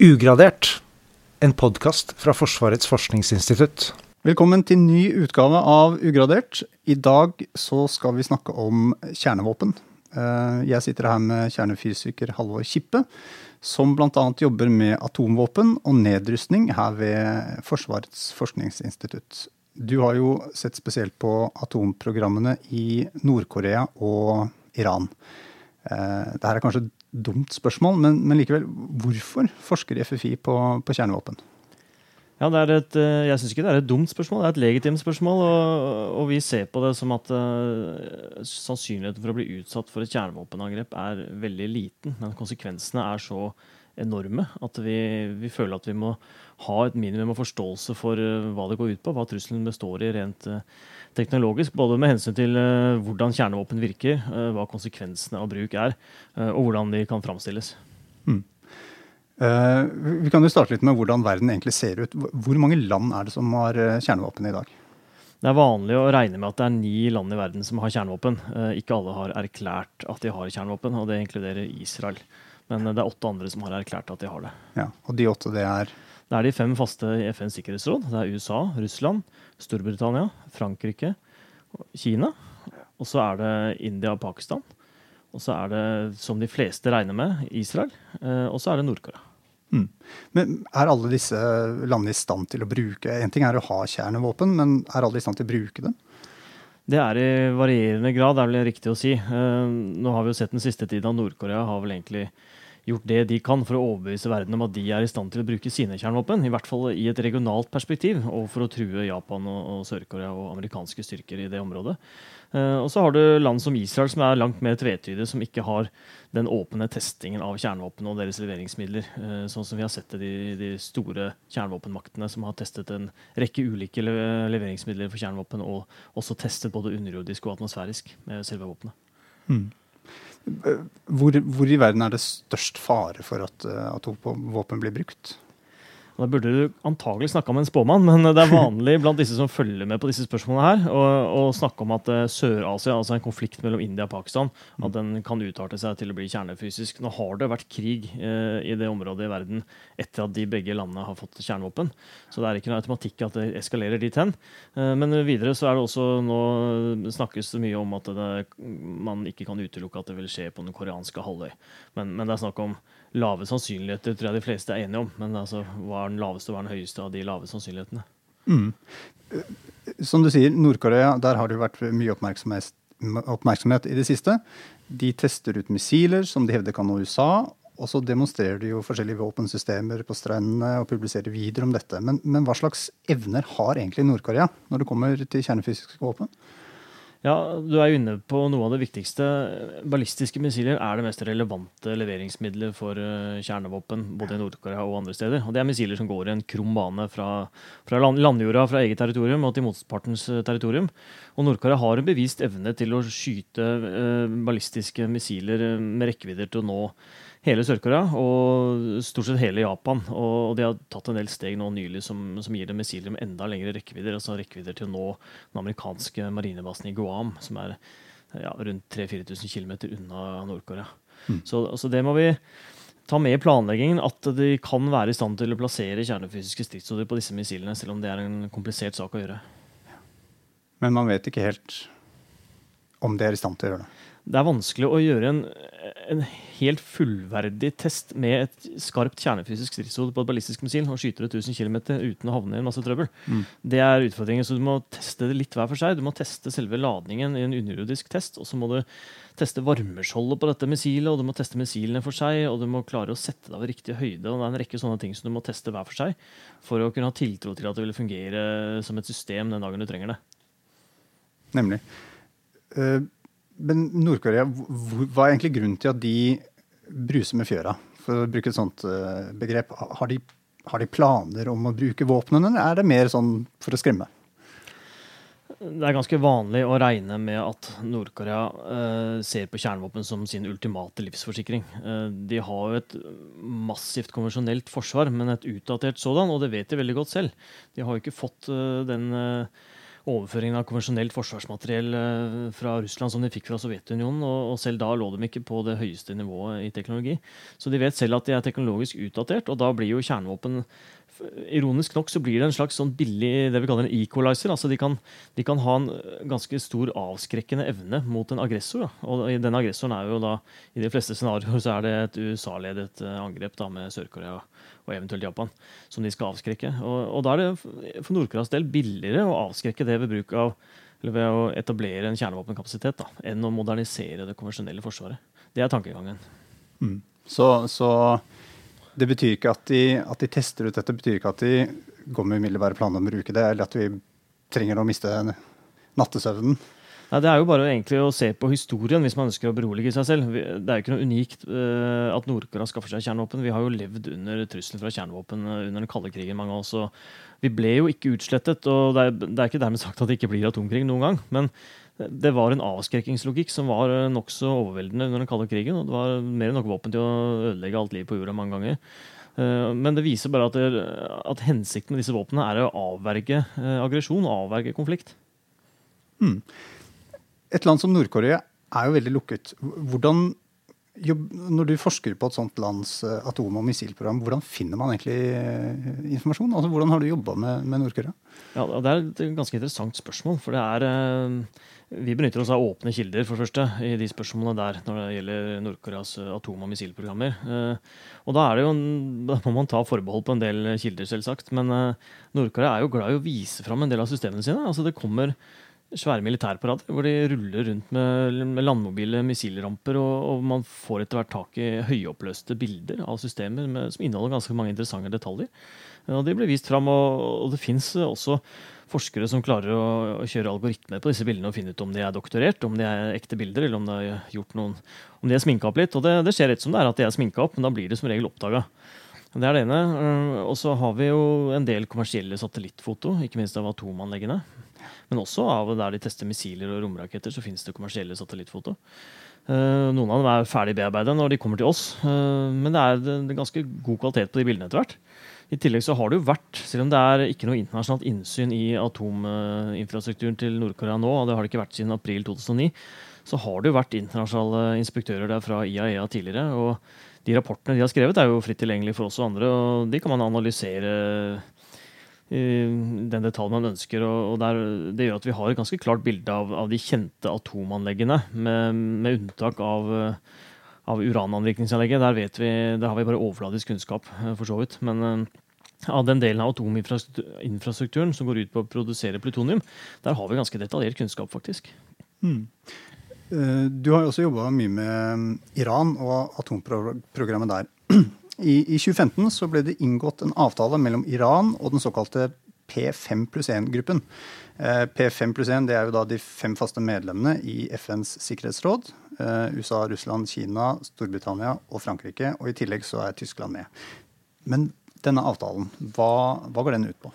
Ugradert, en podkast fra Forsvarets forskningsinstitutt. Velkommen til ny utgave av Ugradert. I dag så skal vi snakke om kjernevåpen. Eh, jeg sitter her med kjernefysiker Halvor Kippe, som bl.a. jobber med atomvåpen og nedrustning her ved Forsvarets forskningsinstitutt. Du har jo sett spesielt på atomprogrammene i Nord-Korea og Iran. Eh, Dette er kanskje dumt spørsmål, men, men, likevel, hvorfor forsker FFI på, på kjernevåpen? Ja, et, eh, Jeg syns ikke det er et dumt spørsmål, det er et legitimt spørsmål. Og, og vi ser på det som at uh, sannsynligheten for å bli utsatt for et kjernevåpenangrep er veldig liten. Men konsekvensene er så enorme at vi, vi føler at vi må ha et minimum av forståelse for uh, hva det går ut på, hva trusselen består i rent uh, teknologisk. Både med hensyn til uh, hvordan kjernevåpen virker, uh, hva konsekvensene av bruk er, uh, og hvordan de kan framstilles. Mm. vi kan jo starte litt med hvordan verden egentlig ser ut. Hvor mange land er det som har kjernevåpen i dag? Det er vanlig å regne med at det er ni land i verden som har kjernevåpen. Ikke alle har erklært at de har kjernevåpen, og det inkluderer Israel. Men det er åtte andre som har erklært at de har det. Ja, Og de åtte, det er? Det er de fem faste i FNs sikkerhetsråd. Det er USA, Russland, Storbritannia, Frankrike, Kina. Og så er det India og Pakistan. Og så er det, som de fleste regner med, Israel. Eh, og så er det Nord-Korea. Mm. Men Er alle disse landene i stand til å bruke En ting er å ha kjernevåpen, men er alle i stand til å bruke dem? Det er i varierende grad, er vel riktig å si. Eh, nå har vi jo sett den siste tiden at Nord-Korea har vel egentlig gjort det de kan for å overbevise verden om at de er i stand til å bruke sine kjernevåpen. I hvert fall i et regionalt perspektiv, og for å true Japan og, og Sør-Korea og amerikanske styrker i det området. Uh, og så har du land som Israel, som er langt mer tvetydige, som ikke har den åpne testingen av kjernevåpen og deres leveringsmidler. Uh, sånn som vi har sett det de, de store kjernevåpenmaktene som har testet en rekke ulike le leveringsmidler for kjernevåpen, og også testet både underjordisk og atmosfærisk med selve våpenet. Mm. Hvor, hvor, i verden er det størst fare for at uh, atomvåpen blir brukt? Da burde du antagelig snakke med en spåmann, men det er vanlig blant disse som følger med på disse spørsmålene her, å, snakke om at uh, Sør-Asia, altså en konflikt mellom India og Pakistan, at den kan utarte seg til å bli kjernefysisk. Nå har det vært krig eh, i det området i verden etter at de begge landene har fått kjernevåpen. Så det er ikke noe automatikk at det eskalerer dit hen. Eh, men videre så er det også nå snakkes det mye om at det, man ikke kan utelukke at det vil skje på den koreanske halvøy. Men, men det er snakk om lave sannsynligheter, tror jeg de fleste er enige om. Men altså, hva er den laveste og hva er den høyeste av de lave sannsynlighetene? Mm. Som du sier, Nord-Korea, der har det jo vært mye oppmerksomhet, oppmerksomhet, i det siste. De tester ut missiler som de hevder kan nå USA. Og så demonstrerer de jo forskjellige våpensystemer på strendene og publiserer videre om dette. Men, men hva slags evner har egentlig Nord-Korea når det kommer til kjernefysiske våpen? Ja, Du er jo inne på noe av det viktigste. Ballistiske missiler er det mest relevante leveringsmiddelet for uh, kjernevåpen både i Nord-Korea og andre steder. Og Det er missiler som går i en krum bane fra, fra landjorda fra eget territorium og til motpartens uh, territorium. Og Nord-Korea har en bevist evne til å skyte uh, ballistiske missiler med rekkevidder til å nå hele Sør-Korea og stort sett hele Japan. Og de har tatt en del steg nå nylig som, som gir dem missiler med enda lengre rekkevidder. Altså rekkevidder til å nå den amerikanske marinebasen i Guam, som er ja, rundt 3000-4000 km unna Nord-Korea. Mm. Så altså, det må vi ta med i planleggingen at de kan være i stand til å plassere kjernefysiske stridshoder på disse missilene, selv om det er en komplisert sak å gjøre. Men man vet ikke helt om de er i stand til å gjøre det? det er vanskelig å gjøre en, en, helt fullverdig test med et skarpt kjernefysisk stridshode på et ballistisk missil og skyter det 1000 km uten å havne i en masse trøbbel. Mm. Det er utfordringen. Så du må teste det litt hver for seg. Du må teste selve ladningen i en underjordisk test, og så må du teste varmeskjoldet på dette missilet, og du må teste missilene for seg, og du må klare å sette det av riktig høyde. og Det er en rekke sånne ting som du må teste hver for seg for å kunne ha tiltro til at det vil fungere som et system den dagen du trenger det. Nemlig. Uh men Nord-Korea, hva er egentlig grunnen til at de bruser med fjøra, for å bruke et sånt uh, begrep? Har de, har de, planer om å bruke våpnene, eller er det mer sånn for å skremme? Det er ganske vanlig å regne med at Nord-Korea eh, ser på kjernevåpen som sin ultimate livsforsikring. Eh, de har jo et massivt konvensjonelt forsvar, men et utdatert sådan, og det vet de veldig godt selv. De har jo ikke fått den overføringen av konvensjonelt forsvarsmateriell eh, fra Russland som de fikk fra Sovjetunionen. Og, og selv da lå de ikke på det høyeste nivået i teknologi. Så de vet selv at de er teknologisk utdatert, og da blir jo kjernevåpen Ironisk nok så blir det en slags sånn billig det vi kaller en equalizer. altså de kan, de kan, ha en ganske stor avskrekkende evne mot en aggressor. Da. Og den aggressoren er jo da, I de fleste scenarioer så er det et USA-ledet eh, angrep da med Sør-Korea og eventuelt Japan, som de skal avskrekke. Og, og da er det for Nord-Koreas del billigere å avskrekke det ved bruk av eller ved å etablere en kjernevåpenkapasitet da, enn å modernisere det konvensjonelle forsvaret. Det er tankegangen. Mm. Så, så, det betyr ikke at de, at de, tester ut dette, betyr ikke at de går med umiddelbare planer om å bruke det, eller at vi trenger å miste nattesøvnen? Nei, Det er jo bare egentlig å se på historien hvis man ønsker å berolige seg selv. Det er jo ikke noe unikt uh, at Nord-Korea skaffer seg kjernevåpen. Vi har jo levd under trusselen fra kjernevåpen uh, under den kalde krigen, mange av oss. Vi ble jo ikke utslettet. og det er, det er, ikke dermed sagt at det ikke blir atomkrig noen gang. Men det var en avskrekkingslogikk som var uh, nokså overveldende under den kalde krigen. Og det var mer enn nok våpen til å ødelegge alt liv på jorda mange ganger. Men det viser bare at, det, at hensikten med disse våpnene er å avverge aggresjon, avverge konflikt. Mm. Et land som Nord-Korea er jo veldig lukket. Hvordan, når du forsker på et sånt lands eh, atom- og missilprogram, hvordan finner man egentlig eh, informasjon? Altså, hvordan har du jobba med, med Nord-Korea? Ja, Det er et ganske interessant spørsmål. for det er... Eh, vi benytter oss av åpne kilder for første, i de spørsmålene der når det gjelder Nord-Koreas atom- og missilprogrammer. Og da, er det jo, da må man ta forbehold på en del kilder, selvsagt. Men Nord-Korea er jo glad i å vise fram en del av systemene sine. Altså Det kommer svære militærparader hvor de ruller rundt med, med landmobile missilramper, og, og, man får etter hvert tak i høyoppløste bilder av systemer med, som inneholder ganske mange interessante detaljer. Og De blir vist fram, og, og det fins også forskere som klarer å, å, kjøre algoritmer på disse bildene og finne ut om de er doktorert, om de er ekte bilder, eller om de er gjort noen, om de er sminka opp litt. Og det, det skjer rett som det er at de er sminka opp, men da blir det som regel oppdaga. Det er det ene. Og så har vi jo en del kommersielle satellittfoto, ikke minst av atomanleggene. Men også av der de tester missiler og romraketter, så finnes det kommersielle satellittfoto. Uh, noen av dem er ferdig bearbeidet når de kommer til oss, uh, men det det er, ganske god kvalitet på de bildene etter hvert. I tillegg så har det jo vært, selv om det er ikke noe internasjonalt innsyn i atominfrastrukturen til Nord-Korea nå, og det har det ikke vært siden april 2009, så har det jo vært internasjonale inspektører der fra IAEA e tidligere. og de rapportene de har skrevet, er jo fritt tilgjengelig for oss og andre, og de kan man analysere den detaljen man ønsker. og der, Det gjør at vi har et ganske klart bilde av, av de kjente atomanleggene, med, med unntak av, av urananrikningsanlegget. Der, vet vi, der har vi bare overfladisk kunnskap, eh, for så vidt. Men uh, av den delen av atominfrastrukturen som går ut på å produsere plutonium, der har vi ganske detaljert kunnskap, faktisk. Mm. Du har jo også jobba mye med Iran og atomprogrammet der. I, I, 2015 så ble det inngått en avtale mellom Iran og den såkalte P5 pluss 1-gruppen. Eh, P5 pluss 1 det er jo da de fem faste medlemmene i FNs sikkerhetsråd. Eh, USA, Russland, Kina, Storbritannia og Frankrike. Og i tillegg så er Tyskland med. Men denne avtalen, hva, hva går den ut på?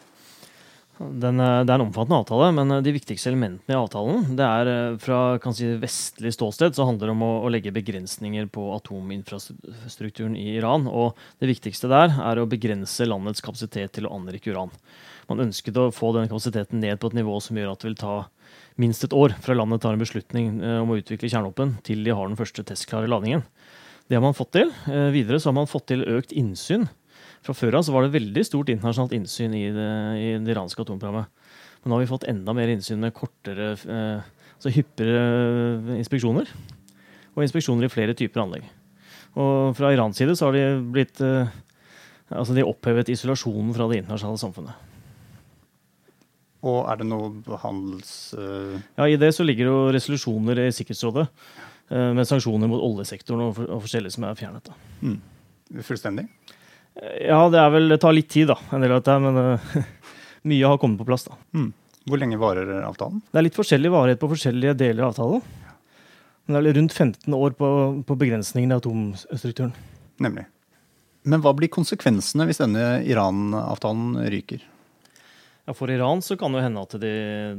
Den, eh, det er en omfattende avtale, men eh, de viktigste elementene i avtalen det er eh, fra si, vestlig ståsted så handler det om å, å, legge begrensninger på atominfrastrukturen i Iran. og Det viktigste der er å begrense landets kapasitet til å anrike uran. Man ønsket å få denne kapasiteten ned på et nivå som gjør at det vil ta minst et år fra landet tar en beslutning om å utvikle kjernevåpen, til de har den første testklare ladningen. Det har man fått til. Videre så har man fått til økt innsyn fra før av så var det veldig stort internasjonalt innsyn i det, i det iranske atomprogrammet. Men nå har vi fått enda mer innsyn med kortere, eh, altså hyppigere eh, inspeksjoner. Og inspeksjoner i flere typer anlegg. Og fra Irans side så har de blitt eh, Altså de opphevet isolasjonen fra det internasjonale samfunnet. Og er det noe handels... Uh... Ja, I det så ligger jo resolusjoner i Sikkerhetsrådet uh, med sanksjoner mot oljesektoren og, for, og forskjellige som er fjernet. Mm. Fullstendig? Ja, det er vel, det tar litt tid, da, en del av dette, men uh, mye har kommet på plass. da. Mm. Hvor lenge varer avtalen? Det er litt forskjellig varighet på forskjellige deler av avtalen. Men det er rundt 15 år på, på begrensningen i atomstrukturen. Nemlig. Men hva blir konsekvensene hvis denne Iran-avtalen ryker? Ja, For Iran så kan det hende at de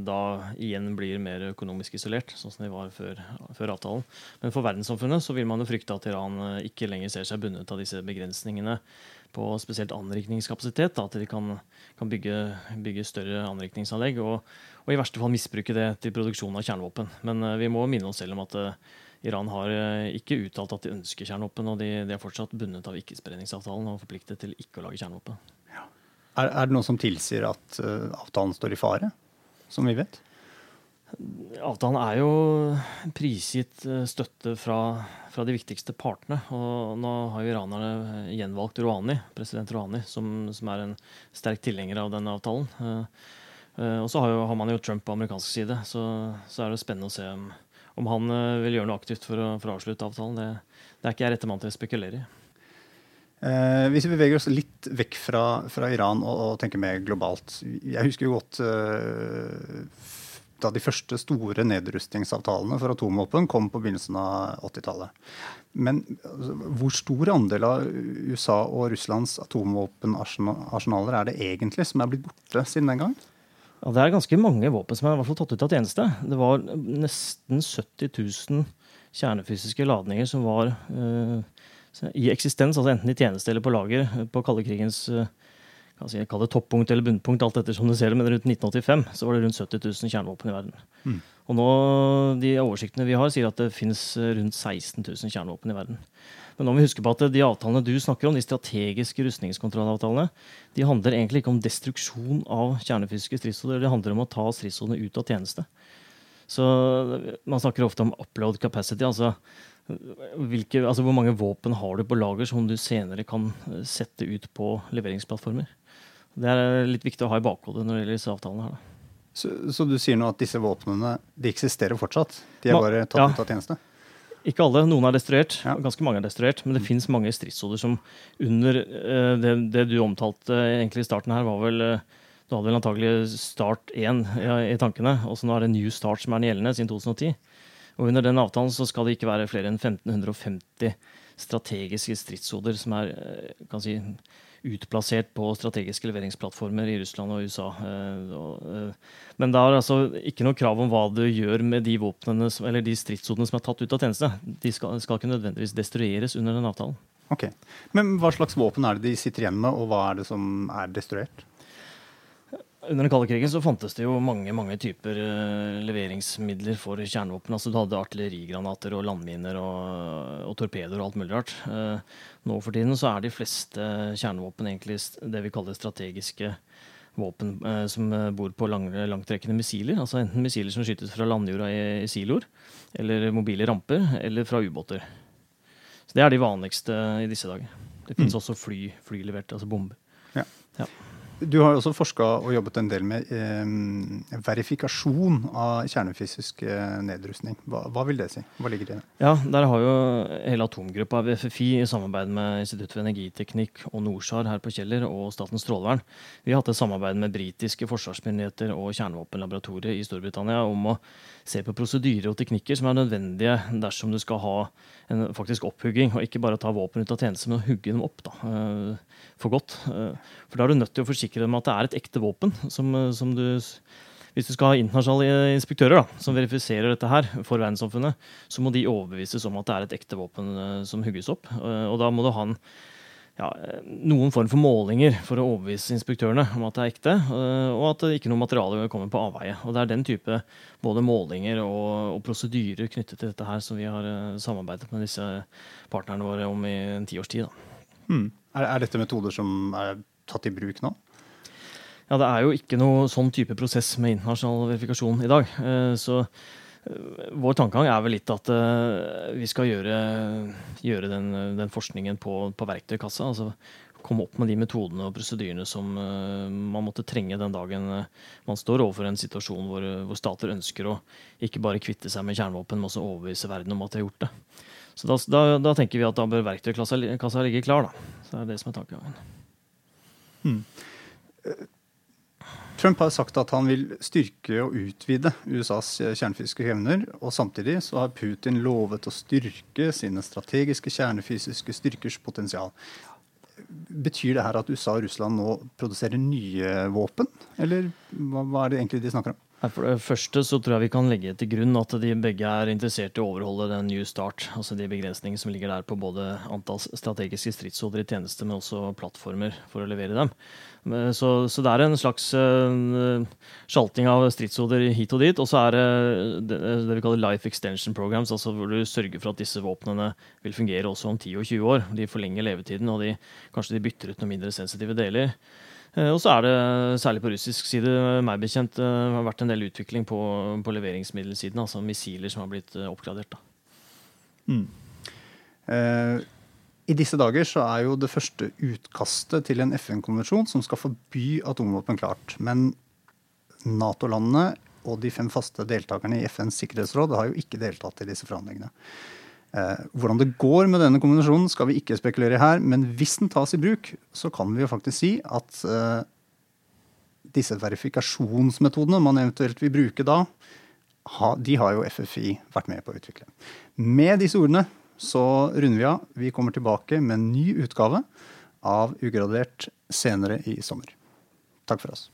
da igjen blir mer økonomisk isolert, sånn som de var før, før, avtalen. Men for verdenssamfunnet så vil man jo frykte at Iran eh, ikke lenger ser seg bundet av disse begrensningene på spesielt anrikningskapasitet. Da, at de kan, kan bygge, bygge, større anrikningsanlegg. Og, og, i verste fall misbruke det til produksjon av kjernevåpen. Men uh, vi må minne oss selv om at uh, Iran har uh, ikke uttalt at de ønsker kjernevåpen. Og de, de er fortsatt bundet av ikkespredningsavtalen og forpliktet til ikke å lage kjernevåpen. Ja. Er, er, det noe som tilsier at avtalen står i fare, som vi vet? Avtalen er jo prisgitt eh, støtte fra, fra, de viktigste partene. Og nå har jo iranerne gjenvalgt Rouhani, president Rouhani, som, som, er en sterk tilhenger av denne avtalen. Uh, uh, og så har, har, man jo Trump på amerikansk side, så, så er det spennende å se om, om han vil gjøre noe aktivt for å, for å avslutte avtalen. Det, det, er ikke jeg rette mann til å spekulere i. hvis vi beveger oss litt vekk fra, fra Iran og, og, tenker mer globalt. Jeg husker jo godt da de første store nedrustningsavtalene for atomvåpen kom på begynnelsen av 80-tallet. Men altså, hvor stor andel av USA og Russlands atomvåpenarsenaler er det egentlig som er blitt borte siden den gang? Ja, det er ganske mange våpen som er i hvert fall tatt ut av tjeneste. Det var nesten 70 000 kjernefysiske ladninger som var uh, i eksistens, altså enten i tjeneste eller på lager på kalde krigens uh, kan si, Kall det toppunkt eller bunnpunkt, alt etter som du ser det, men rundt 1985 så var det rundt 70 000 kjernevåpen i verden. Mm. Og nå, De oversiktene vi har, sier at det finnes rundt 16 000 kjernevåpen i verden. Men nå må vi huske på at de avtalene du snakker om, de strategiske rustningskontrollavtalene, de handler egentlig ikke om destruksjon av kjernefysiske stridshoder. Det handler om å ta stridshodene ut av tjeneste. Så Man snakker ofte om upload capacity. altså hvilke, altså Hvor mange våpen har du på lager som du senere kan sette ut på leveringsplattformer? Det er litt viktig å ha i bakhodet når det gjelder disse avtalene. her. Så, så, du sier nå at disse våpnene de eksisterer fortsatt? De er bare tatt ja. ut av tjeneste? Ikke alle. Noen er destruert. Ja. Ganske mange er destruert. Men det mm. fins mange stridshoder som under uh, det, det, du omtalte egentlig i starten her, var vel uh, Du hadde vel antagelig Start 1 ja, i tankene. Og så nå er det New Start som er den gjeldende siden 2010. Og under den avtalen så skal det ikke være flere enn 1550 strategiske stridshoder som er kan si, utplassert på strategiske leveringsplattformer i Russland og USA. Eh, eh, men det er altså ikke noe krav om hva du gjør med de våpnene, eller de stridshodene som er tatt ut av tjeneste. De skal, skal ikke nødvendigvis destrueres under den avtalen. Ok, Men hva slags våpen er det de sitter igjen med, og hva er det som er destruert? Under den kalde krigen så fantes det jo mange mange typer uh, leveringsmidler for kjernevåpen. Altså, du hadde artillerigranater og landminer og, og torpedoer og alt mulig rart. Uh, nå for tiden så er de fleste kjernevåpen egentlig det vi kaller strategiske våpen uh, som bor på lang, langtrekkende missiler. Altså enten missiler som skytes fra landjorda i, i siloer, eller mobile ramper, eller fra ubåter. Så Det er de vanligste i disse dager. Det finnes mm. også fly, flyleverte, altså bomber. Ja. ja. Du har også forska og jobbet en del med eh, verifikasjon av kjernefysisk eh, nedrustning. Hva, hva, vil det si? Hva ligger i det? Ja, Der har jo hele atomgruppa ved FFI i samarbeid med Institutt for energiteknikk og NORSAR her på Kjeller og Statens strålevern vi har hatt et samarbeid med britiske forsvarsmyndigheter og kjernevåpenlaboratoriet i Storbritannia om å se på prosedyrer og teknikker som er nødvendige dersom du skal ha en faktisk opphugging, og ikke bare ta våpen ut av tjeneste, men hugge dem opp da, eh, for godt. Eh, for da er du nødt til å forsikre deg om at det er et ekte våpen. Som, eh, som du, hvis du skal ha internasjonale inspektører da, som verifiserer dette her for verdenssamfunnet, så må de overbevises om at det er et ekte våpen som hugges opp. Og da må du ha en ja, noen form for målinger for å overbevise inspektørene om at det er ekte, og at ikke noe materiale kommer på avveie. Og Det er den type både målinger og, og prosedyrer knyttet til dette her som vi har samarbeidet med disse partnerne våre om i en tiårs tid. Hmm. Er, er, dette metoder som er tatt i bruk nå? Ja, Det er jo ikke noe sånn type prosess med internasjonal verifikasjon i dag. Eh, så eh, vår tankegang er vel litt at eh, vi skal gjøre, gjøre den, den, forskningen på, på verktøykassa. altså komme opp med de metodene og prosedyrene som man måtte trenge den dagen man står overfor en situasjon hvor, hvor stater ønsker å ikke bare kvitte seg med kjernevåpen, men også overbevise verden om at de har gjort det. Så da, da, da, tenker vi at da bør verktøykassa ligge klar. Da. Så det er det som er tankegangen. Hmm. Trump har sagt at han vil styrke og utvide USAs kjernefysiske evner. Og samtidig så har Putin lovet å styrke sine strategiske kjernefysiske styrkers potensial. Betyr det her at USA og Russland nå produserer nye våpen, eller hva, hva er det egentlig de snakker om? For det første så tror jeg vi kan legge til grunn at de begge er interessert i å overholde den New Start, altså de begrensningene som ligger der på både antall strategiske stridshoder i tjeneste, men også plattformer for å levere dem. Så, så det er en slags uh, sjalting av stridshoder hit og dit. Og så er det det, det vi kaller life extension programs, altså hvor du sørger for at disse våpnene vil fungere også om 10 og 20 år. De forlenger levetiden, og de, kanskje de bytter ut noen mindre sensitive deler. Eh, og så er det, særlig på russisk side, meg bekjent, eh, har vært en del utvikling på, på leveringsmiddelsiden. Altså missiler som har blitt eh, oppgradert. Mm. Eh, I disse dager så er jo det første utkastet til en FN-konvensjon som skal forby atomvåpen klart. Men Nato-landene og de fem faste deltakerne i FNs sikkerhetsråd har jo ikke deltatt i disse forhandlingene. Eh, hvordan det går med denne kombinasjonen skal vi ikke spekulere i her, men hvis den tas i bruk, så kan vi jo faktisk si at eh, disse verifikasjonsmetodene man eventuelt vil bruke da, de har jo FFI vært med på å utvikle. Med disse ordene så runder vi av. Vi kommer tilbake med en ny utgave av Ugradert senere i sommer. Takk for oss.